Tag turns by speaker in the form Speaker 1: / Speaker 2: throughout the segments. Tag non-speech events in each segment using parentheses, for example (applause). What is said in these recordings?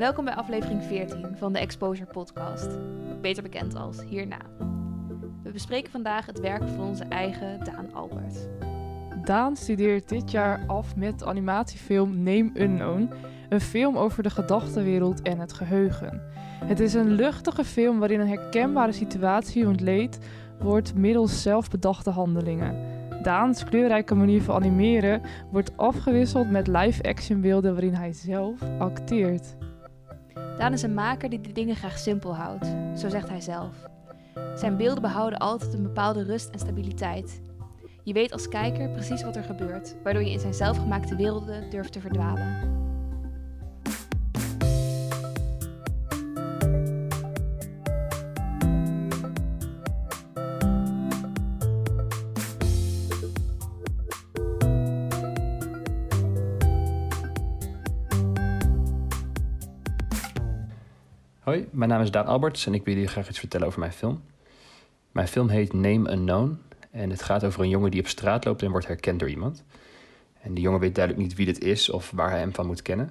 Speaker 1: Welkom bij aflevering 14 van de Exposure Podcast, beter bekend als Hierna. We bespreken vandaag het werk van onze eigen Daan Albert.
Speaker 2: Daan studeert dit jaar af met de animatiefilm Name Unknown, een film over de gedachtenwereld en het geheugen. Het is een luchtige film waarin een herkenbare situatie ontleed wordt middels zelfbedachte handelingen. Daans kleurrijke manier van animeren wordt afgewisseld met live-action beelden waarin hij zelf acteert.
Speaker 1: Daan is een maker die de dingen graag simpel houdt, zo zegt hij zelf. Zijn beelden behouden altijd een bepaalde rust en stabiliteit. Je weet als kijker precies wat er gebeurt, waardoor je in zijn zelfgemaakte werelden durft te verdwalen.
Speaker 3: Hoi, mijn naam is Daan Alberts en ik wil jullie graag iets vertellen over mijn film. Mijn film heet Name Unknown en het gaat over een jongen die op straat loopt en wordt herkend door iemand. En die jongen weet duidelijk niet wie dit is of waar hij hem van moet kennen.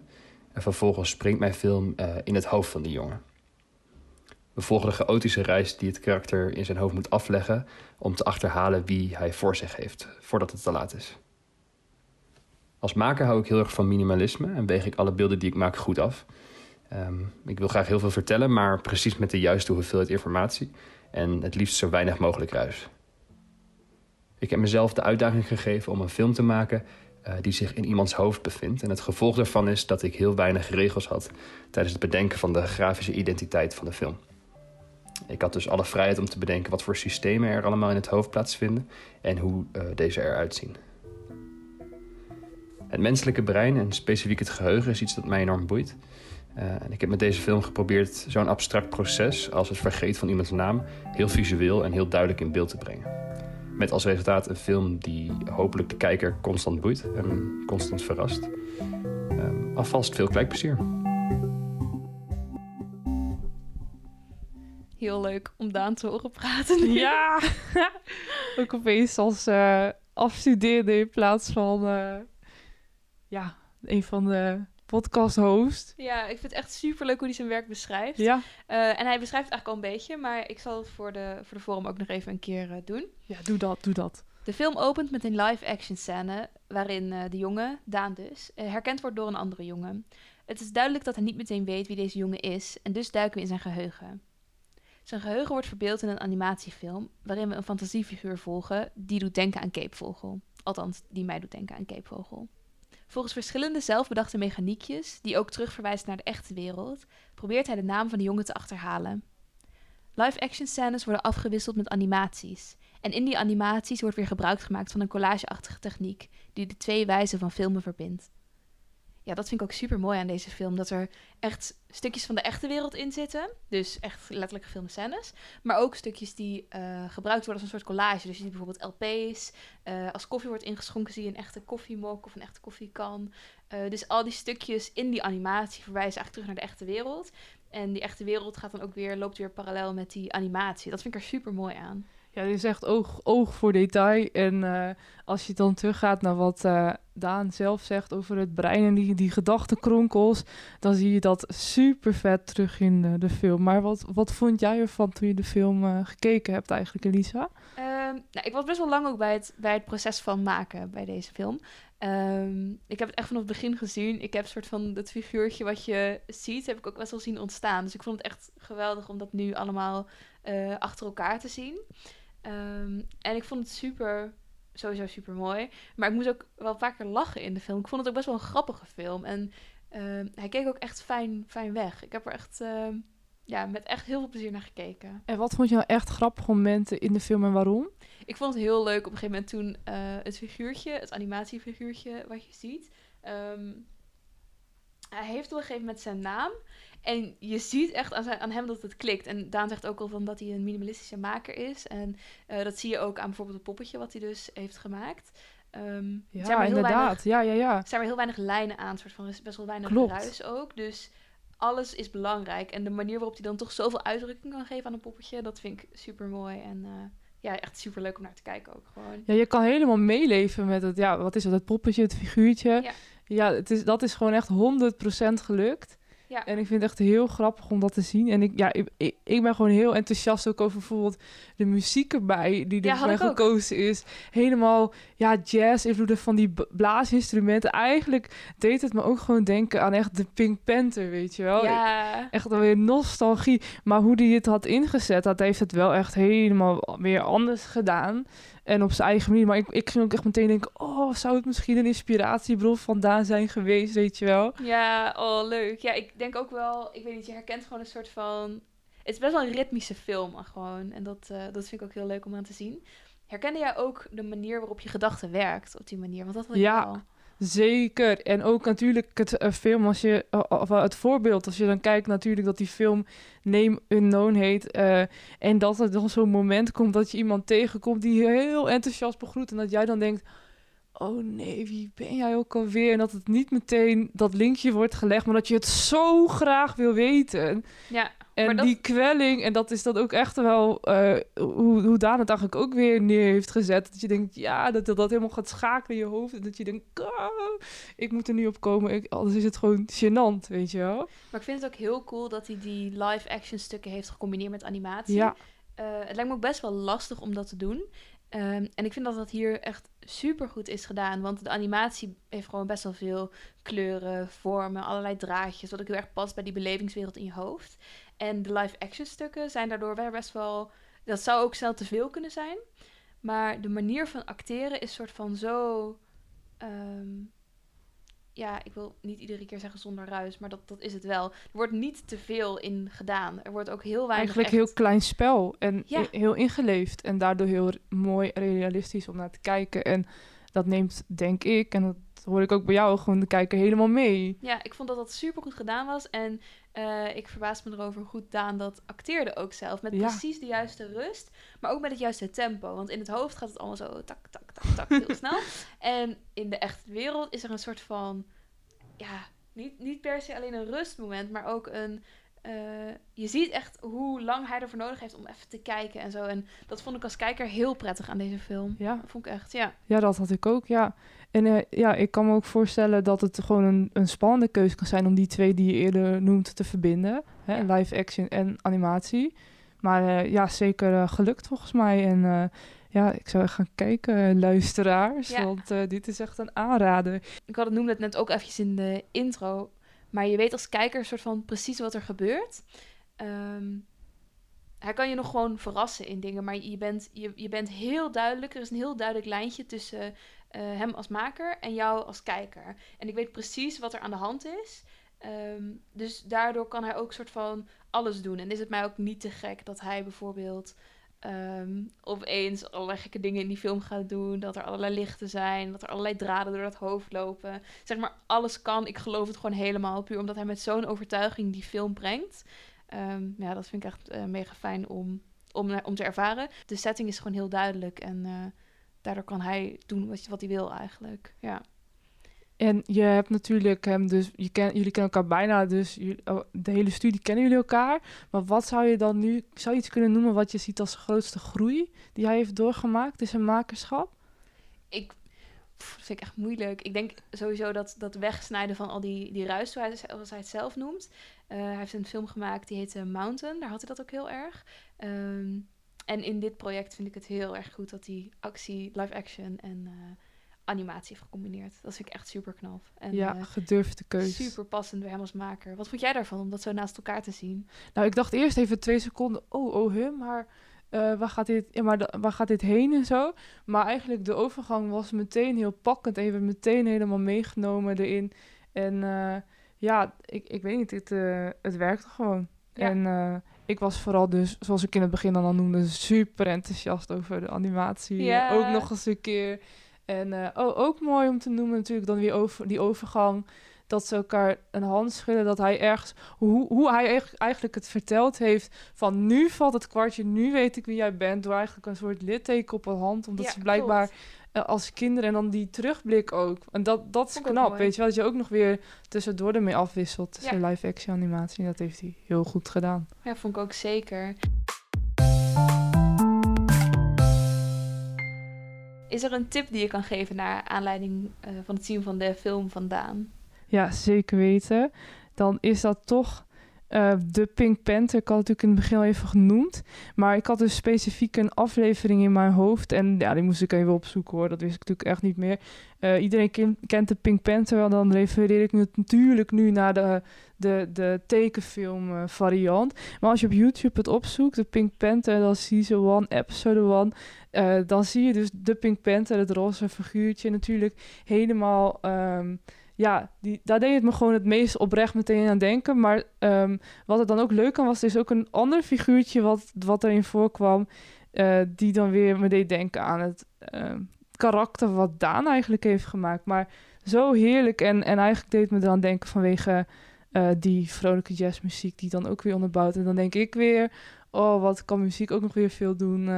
Speaker 3: En vervolgens springt mijn film uh, in het hoofd van die jongen. We volgen de chaotische reis die het karakter in zijn hoofd moet afleggen om te achterhalen wie hij voor zich heeft, voordat het te laat is. Als maker hou ik heel erg van minimalisme en weeg ik alle beelden die ik maak goed af. Um, ik wil graag heel veel vertellen, maar precies met de juiste hoeveelheid informatie en het liefst zo weinig mogelijk ruis. Ik heb mezelf de uitdaging gegeven om een film te maken uh, die zich in iemands hoofd bevindt. En het gevolg daarvan is dat ik heel weinig regels had tijdens het bedenken van de grafische identiteit van de film. Ik had dus alle vrijheid om te bedenken wat voor systemen er allemaal in het hoofd plaatsvinden en hoe uh, deze eruit zien. Het menselijke brein en specifiek het geheugen is iets dat mij enorm boeit. Uh, en ik heb met deze film geprobeerd zo'n abstract proces als het vergeten van iemands naam heel visueel en heel duidelijk in beeld te brengen. Met als resultaat een film die hopelijk de kijker constant boeit en constant verrast. Uh, alvast veel kijkplezier.
Speaker 1: Heel leuk om Daan te horen praten.
Speaker 2: Ja, (laughs) ook opeens als uh, afstudeerde in plaats van uh, ja, een van de podcast host.
Speaker 1: Ja, ik vind het echt super leuk hoe hij zijn werk beschrijft.
Speaker 2: Ja.
Speaker 1: Uh, en hij beschrijft het eigenlijk al een beetje, maar ik zal het voor de, voor de forum ook nog even een keer uh, doen.
Speaker 2: Ja, doe dat, doe dat.
Speaker 1: De film opent met een live-action scène waarin uh, de jongen, Daan dus, herkend wordt door een andere jongen. Het is duidelijk dat hij niet meteen weet wie deze jongen is en dus duiken we in zijn geheugen. Zijn geheugen wordt verbeeld in een animatiefilm waarin we een fantasiefiguur volgen die doet denken aan Keepvogel. Althans, die mij doet denken aan Keepvogel. Volgens verschillende zelfbedachte mechaniekjes, die ook terugverwijzen naar de echte wereld, probeert hij de naam van de jongen te achterhalen. Live-action scènes worden afgewisseld met animaties. En in die animaties wordt weer gebruik gemaakt van een collageachtige techniek, die de twee wijzen van filmen verbindt. Ja, dat vind ik ook super mooi aan deze film. Dat er echt stukjes van de echte wereld in zitten. Dus echt letterlijk gefilmde. Maar ook stukjes die uh, gebruikt worden als een soort collage. Dus je ziet bijvoorbeeld LP's. Uh, als koffie wordt ingeschonken, zie je een echte koffiemok of een echte koffiekan. Uh, dus al die stukjes in die animatie verwijzen eigenlijk terug naar de echte wereld. En die echte wereld gaat dan ook weer, loopt weer parallel met die animatie. Dat vind ik er super mooi aan.
Speaker 2: Ja, dit is echt oog, oog voor detail. En uh, als je dan teruggaat naar wat uh, Daan zelf zegt over het brein en die, die gedachtenkronkels, dan zie je dat super vet terug in de, film. Maar wat, wat vond jij ervan toen je de film uh, gekeken hebt eigenlijk, Elisa?
Speaker 1: Um, nou, ik was best wel lang ook bij het, bij het proces van maken bij deze film. Um, ik heb het echt vanaf het begin gezien. Ik heb een soort van het figuurtje wat je ziet, heb ik ook best wel zien ontstaan. Dus ik vond het echt geweldig om dat nu allemaal achter elkaar te zien. Um, en ik vond het super, sowieso super mooi. Maar ik moest ook wel vaker lachen in de film. Ik vond het ook best wel een grappige film. En uh, hij keek ook echt fijn, fijn weg. Ik heb er echt, uh, ja, met echt heel veel plezier naar gekeken.
Speaker 2: En wat vond je nou echt grappige momenten in de film en waarom?
Speaker 1: Ik vond het heel leuk op een gegeven moment toen uh, het figuurtje, het animatiefiguurtje wat je ziet. Um, hij heeft op een gegeven moment zijn naam. En je ziet echt aan, zijn, aan, hem dat het klikt. En Daan zegt ook al van dat hij een minimalistische maker is. En uh, dat zie je ook aan bijvoorbeeld het poppetje wat hij dus heeft gemaakt. Um,
Speaker 2: ja, zijn inderdaad. Weinig, ja, ja, ja.
Speaker 1: Er zijn er heel weinig lijnen aan. soort van, er is best wel weinig Klopt. ruis ook. Dus alles is belangrijk. En de manier waarop hij dan toch zoveel uitdrukking kan geven aan een poppetje... dat vind ik super mooi. En uh, ja, echt super leuk om naar te kijken ook gewoon.
Speaker 2: Ja, je kan helemaal meeleven met het... Ja, wat is het? Het poppetje, het figuurtje.
Speaker 1: Ja.
Speaker 2: Ja, het is, dat is gewoon echt 100% gelukt.
Speaker 1: Ja.
Speaker 2: En ik vind het echt heel grappig om dat te zien. En ik, ja, ik, ik, ben gewoon heel enthousiast ook over bijvoorbeeld de muziek erbij die
Speaker 1: Ja,
Speaker 2: er
Speaker 1: had
Speaker 2: bij
Speaker 1: ik ook.
Speaker 2: gekozen is. Helemaal, ja, jazz, invloeden van die blaasinstrumenten. Eigenlijk deed het me ook gewoon denken aan echt de Pink Panther, weet je wel.
Speaker 1: Ja,
Speaker 2: Echt alweer nostalgie. Maar hoe die het had ingezet, dat heeft het wel echt helemaal weer anders gedaan. En op zijn eigen manier. Maar ik, ik ging ook echt meteen denken, oh, zou het misschien een inspiratiebron vandaan zijn geweest, weet je wel.
Speaker 1: ja, oh leuk. Ja, ik denk ook wel, ik weet niet, je herkent gewoon een soort van... Het is best wel een ritmische film gewoon. En dat, eh, dat vind ik ook heel leuk om aan te zien. Herkende jij ook de manier waarop je gedachte werkt op die manier? Want dat had ik
Speaker 2: Ja.
Speaker 1: wel.
Speaker 2: Zeker. En ook natuurlijk het eh, film, als je, of eh, het voorbeeld, als je dan kijkt natuurlijk dat die film Name Unknown heet. en dat er dan zo'n moment komt dat je iemand tegenkomt die heel enthousiast begroet. En dat jij dan denkt, oh nee, wie ben jij ook alweer? En dat het niet meteen dat linkje wordt gelegd, maar dat je het zo graag wil weten.
Speaker 1: Ja,
Speaker 2: En
Speaker 1: Maar dat-
Speaker 2: die kwelling, en dat is dat ook echt wel eh, hoe, hoe Daan het eigenlijk ook weer neer heeft gezet. Dat je denkt, ja, dat dat, dat helemaal gaat schakelen in je hoofd. En dat je denkt, ik moet er nu op komen. Ik, anders is het gewoon gênant, weet je wel.
Speaker 1: maar ik vind het ook heel cool dat hij die live-action stukken heeft gecombineerd met animatie.
Speaker 2: Ja,
Speaker 1: Eh, het lijkt me ook best wel lastig om dat te doen. Ehm, en ik vind dat dat hier echt super goed is gedaan. Want de animatie heeft gewoon best wel veel kleuren, vormen, allerlei draadjes. Wat ook heel erg past bij die belevingswereld in je hoofd. En de live-action stukken zijn daardoor wel best wel. Dat zou ook snel te veel kunnen zijn. Maar de manier van acteren is soort van zo. ehm, ja, ik wil niet iedere keer zeggen zonder ruis, maar dat, dat is het wel. Er wordt niet te veel in gedaan. Er wordt ook heel weinig.
Speaker 2: eigenlijk
Speaker 1: echt-
Speaker 2: heel klein spel. En
Speaker 1: Ja.
Speaker 2: heel ingeleefd. En daardoor heel mooi realistisch om naar te kijken. En dat neemt, denk ik, en dat hoor ik ook bij jou, gewoon de kijker helemaal mee.
Speaker 1: Ja, ik vond dat dat super goed gedaan was. En eh, ik verbaas me erover hoe goed Daan dat acteerde ook zelf. Met
Speaker 2: Ja.
Speaker 1: precies de juiste rust, maar ook met het juiste tempo. Want in het hoofd gaat het allemaal zo tak, tak, tak, tak, heel (laughs) snel. En in de echte wereld is er een soort van, ja, niet, niet per se alleen een rustmoment, maar ook een... eh, je ziet echt hoe lang hij ervoor nodig heeft om even te kijken en zo. En dat vond ik als kijker heel prettig aan deze film.
Speaker 2: Ja,
Speaker 1: Dat vond ik echt, ja.
Speaker 2: Ja, dat had ik ook, ja. En eh, ja, ik kan me ook voorstellen dat het gewoon een, een spannende keuze kan zijn om die twee die je eerder noemt te verbinden. Hè?
Speaker 1: Ja.
Speaker 2: Live action en animatie. Maar eh, ja, zeker gelukt volgens mij. En ja, ik zou echt gaan kijken, luisteraars.
Speaker 1: Ja.
Speaker 2: Want dit is echt een aanrader.
Speaker 1: ik had het noemde het net ook eventjes in de intro, maar je weet als kijker soort van precies wat er gebeurt. Ehm, hij kan je nog gewoon verrassen in dingen, maar je bent, je, je bent heel duidelijk. Er is een heel duidelijk lijntje tussen eh, hem als maker en jou als kijker. En ik weet precies wat er aan de hand is. Ehm, dus daardoor kan hij ook soort van alles doen. En is het mij ook niet te gek dat hij bijvoorbeeld ehm, opeens allerlei gekke dingen in die film gaat doen. Dat er allerlei lichten zijn. Dat er allerlei draden door dat hoofd lopen. Zeg maar, alles kan. Ik geloof het gewoon helemaal. Puur omdat hij met zo'n overtuiging die film brengt. Ehm, ja, dat vind ik echt eh, mega fijn om, om, om te ervaren. De setting is gewoon heel duidelijk. En eh, daardoor kan hij doen wat, wat hij wil eigenlijk. Ja.
Speaker 2: En je hebt natuurlijk hem dus, je jullie kennen elkaar bijna, dus oh, de hele studie kennen jullie elkaar. Maar wat zou je dan nu, zou je iets kunnen noemen wat je ziet als grootste groei die hij heeft doorgemaakt in zijn makerschap?
Speaker 1: ik vind ik echt moeilijk. Ik denk sowieso dat dat wegsnijden van al die, die ruis, zoals hij, zoals hij het zelf noemt. Eh, hij heeft een film gemaakt die heette Mountain. Daar had hij dat ook heel erg. Ehm, en in dit project vind ik het heel erg goed dat hij actie, live action en eh, animatie heeft gecombineerd. Dat vind ik echt super knap. En,
Speaker 2: ja,
Speaker 1: eh,
Speaker 2: gedurfde keus.
Speaker 1: super passend bij hem als maker. Wat vond jij daarvan om dat zo naast elkaar te zien?
Speaker 2: Nou, ik dacht eerst even twee seconden, oh, oh, huh, maar, eh, waar, gaat dit, ja, maar de- waar gaat dit heen en zo? Maar eigenlijk de overgang was meteen heel pakkend en je werd meteen helemaal meegenomen erin. En eh, ja, ik, ik weet niet, het, het werkte gewoon.
Speaker 1: Ja.
Speaker 2: En ik was vooral dus, zoals ik in het begin dan al noemde, super enthousiast over de animatie.
Speaker 1: Ja.
Speaker 2: Ook nog eens een keer. En eh, oh, ook mooi om te noemen natuurlijk dan weer over die overgang. Dat ze elkaar een hand schudden. Dat hij ergens, hoe, hoe hij eigenlijk- eigenlijk het verteld heeft. Van nu valt het kwartje, nu weet ik wie jij bent. Door eigenlijk een soort litteken op een hand. Omdat
Speaker 1: Ja,
Speaker 2: ze blijkbaar
Speaker 1: klopt.
Speaker 2: eh, als kinderen en dan die terugblik ook. En dat, dat is knap, weet je wel. Dat je ook nog weer tussendoor ermee afwisselt. Tussen
Speaker 1: Ja.
Speaker 2: live-action animatie. Dat heeft hij heel goed gedaan.
Speaker 1: Ja, vond ik ook zeker. Is er een tip die je kan geven naar aanleiding eh, van het zien van de film vandaan?
Speaker 2: Ja, zeker weten. dan is dat toch eh, de Pink Panther. Ik had het natuurlijk in het begin al even genoemd. Maar ik had dus specifiek een aflevering in mijn hoofd. En ja, die moest ik even opzoeken hoor. Dat wist ik natuurlijk echt niet meer. Eh, iedereen ken- kent de Pink Panther wel. Dan refereer ik natuurlijk nu naar de, de, de tekenfilm eh, variant. Maar als je op YouTube het opzoekt, de Pink Panther, dan season 1, episode 1. eh, dan zie je dus de Pink Panther, het roze figuurtje, natuurlijk helemaal. ehm, ja, die, daar deed het me gewoon het meest oprecht meteen aan denken. Maar ehm, wat er dan ook leuk aan was, is ook een ander figuurtje wat, wat erin voorkwam. eh, die dan weer me deed denken aan het ehm, karakter wat Daan eigenlijk heeft gemaakt. Maar zo heerlijk. En, en eigenlijk deed het me eraan denken vanwege eh, die vrolijke jazzmuziek die dan ook weer onderbouwt. En dan denk ik weer, oh, wat kan muziek ook nog weer veel doen.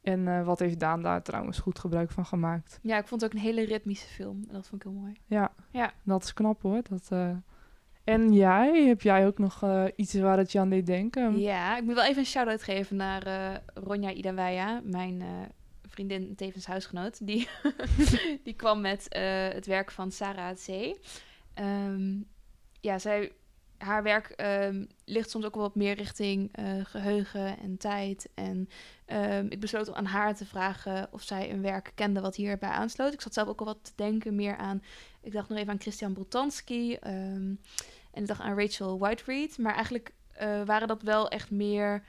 Speaker 2: En eh, wat heeft Daan daar trouwens goed gebruik van gemaakt.
Speaker 1: Ja, ik vond het ook een hele ritmische film. En dat vond ik heel mooi.
Speaker 2: Ja,
Speaker 1: Ja.
Speaker 2: dat is knap hoor. Dat, eh, En jij, heb jij ook nog eh, iets waar het je aan deed denken?
Speaker 1: Ja, ik moet wel even een shout-out geven naar Ronja Idaweya, mijn vriendin en tevens huisgenoot. Die, (laughs) die kwam met het werk van Sarah C. Ehm, ja, zij, haar werk ehm, ligt soms ook wel wat meer richting eh, geheugen en tijd. En ehm, ik besloot aan haar te vragen of zij een werk kende wat hierbij aansloot. Ik zat zelf ook al wat te denken meer aan... Ik dacht nog even aan Christian Boltanski ehm, en ik dacht aan Rachel Whiteread. Maar eigenlijk eh, waren dat wel echt meer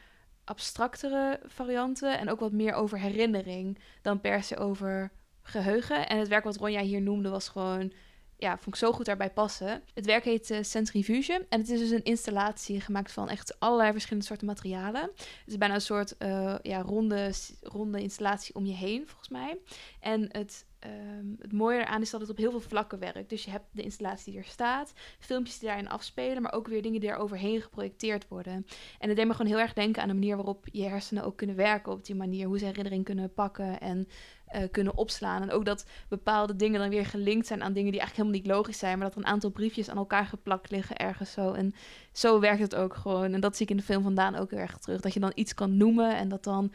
Speaker 1: abstractere varianten en ook wat meer over herinnering dan per se over geheugen. En het werk wat Ronja hier noemde was gewoon, ja, vond ik zo goed daarbij passen. Het werk heet eh, Centrifuge en het is dus een installatie gemaakt van echt allerlei verschillende soorten materialen. Het is bijna een soort eh, ja, ronde, ronde installatie om je heen, volgens mij. En het, ehm, het mooie eraan is dat het op heel veel vlakken werkt. Dus je hebt de installatie die er staat, filmpjes die daarin afspelen, maar ook weer dingen die er overheen geprojecteerd worden. En het deed me gewoon heel erg denken aan de manier waarop je hersenen ook kunnen werken op die manier. Hoe ze herinnering kunnen pakken en eh, kunnen opslaan. En ook dat bepaalde dingen dan weer gelinkt zijn aan dingen die eigenlijk helemaal niet logisch zijn. Maar dat er een aantal briefjes aan elkaar geplakt liggen ergens zo. En zo werkt het ook gewoon. En dat zie ik in de film vandaan ook heel erg terug. Dat je dan iets kan noemen en dat dan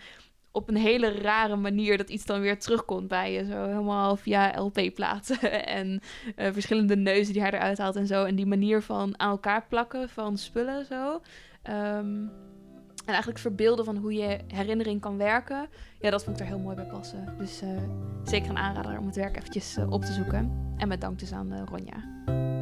Speaker 1: op een hele rare manier dat iets dan weer terugkomt bij je. Zo helemaal via LP-platen (laughs) en eh, verschillende neuzen die hij eruit haalt en zo. En die manier van aan elkaar plakken van spullen zo. Ehm, en eigenlijk verbeelden van hoe je herinnering kan werken. Ja, dat vond ik er heel mooi bij passen. Dus eh, zeker een aanrader om het werk eventjes eh, op te zoeken. En met dank dus aan Ronja.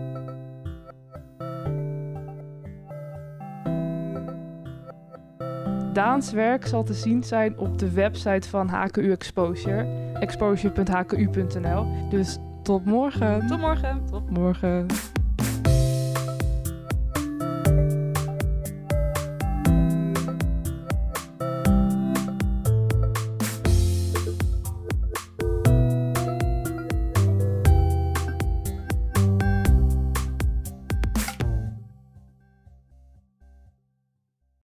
Speaker 2: Daans werk zal te zien zijn op de website van HKU Exposure. exposure.hku.nl Dus tot morgen.
Speaker 1: Tot morgen.
Speaker 2: Tot morgen.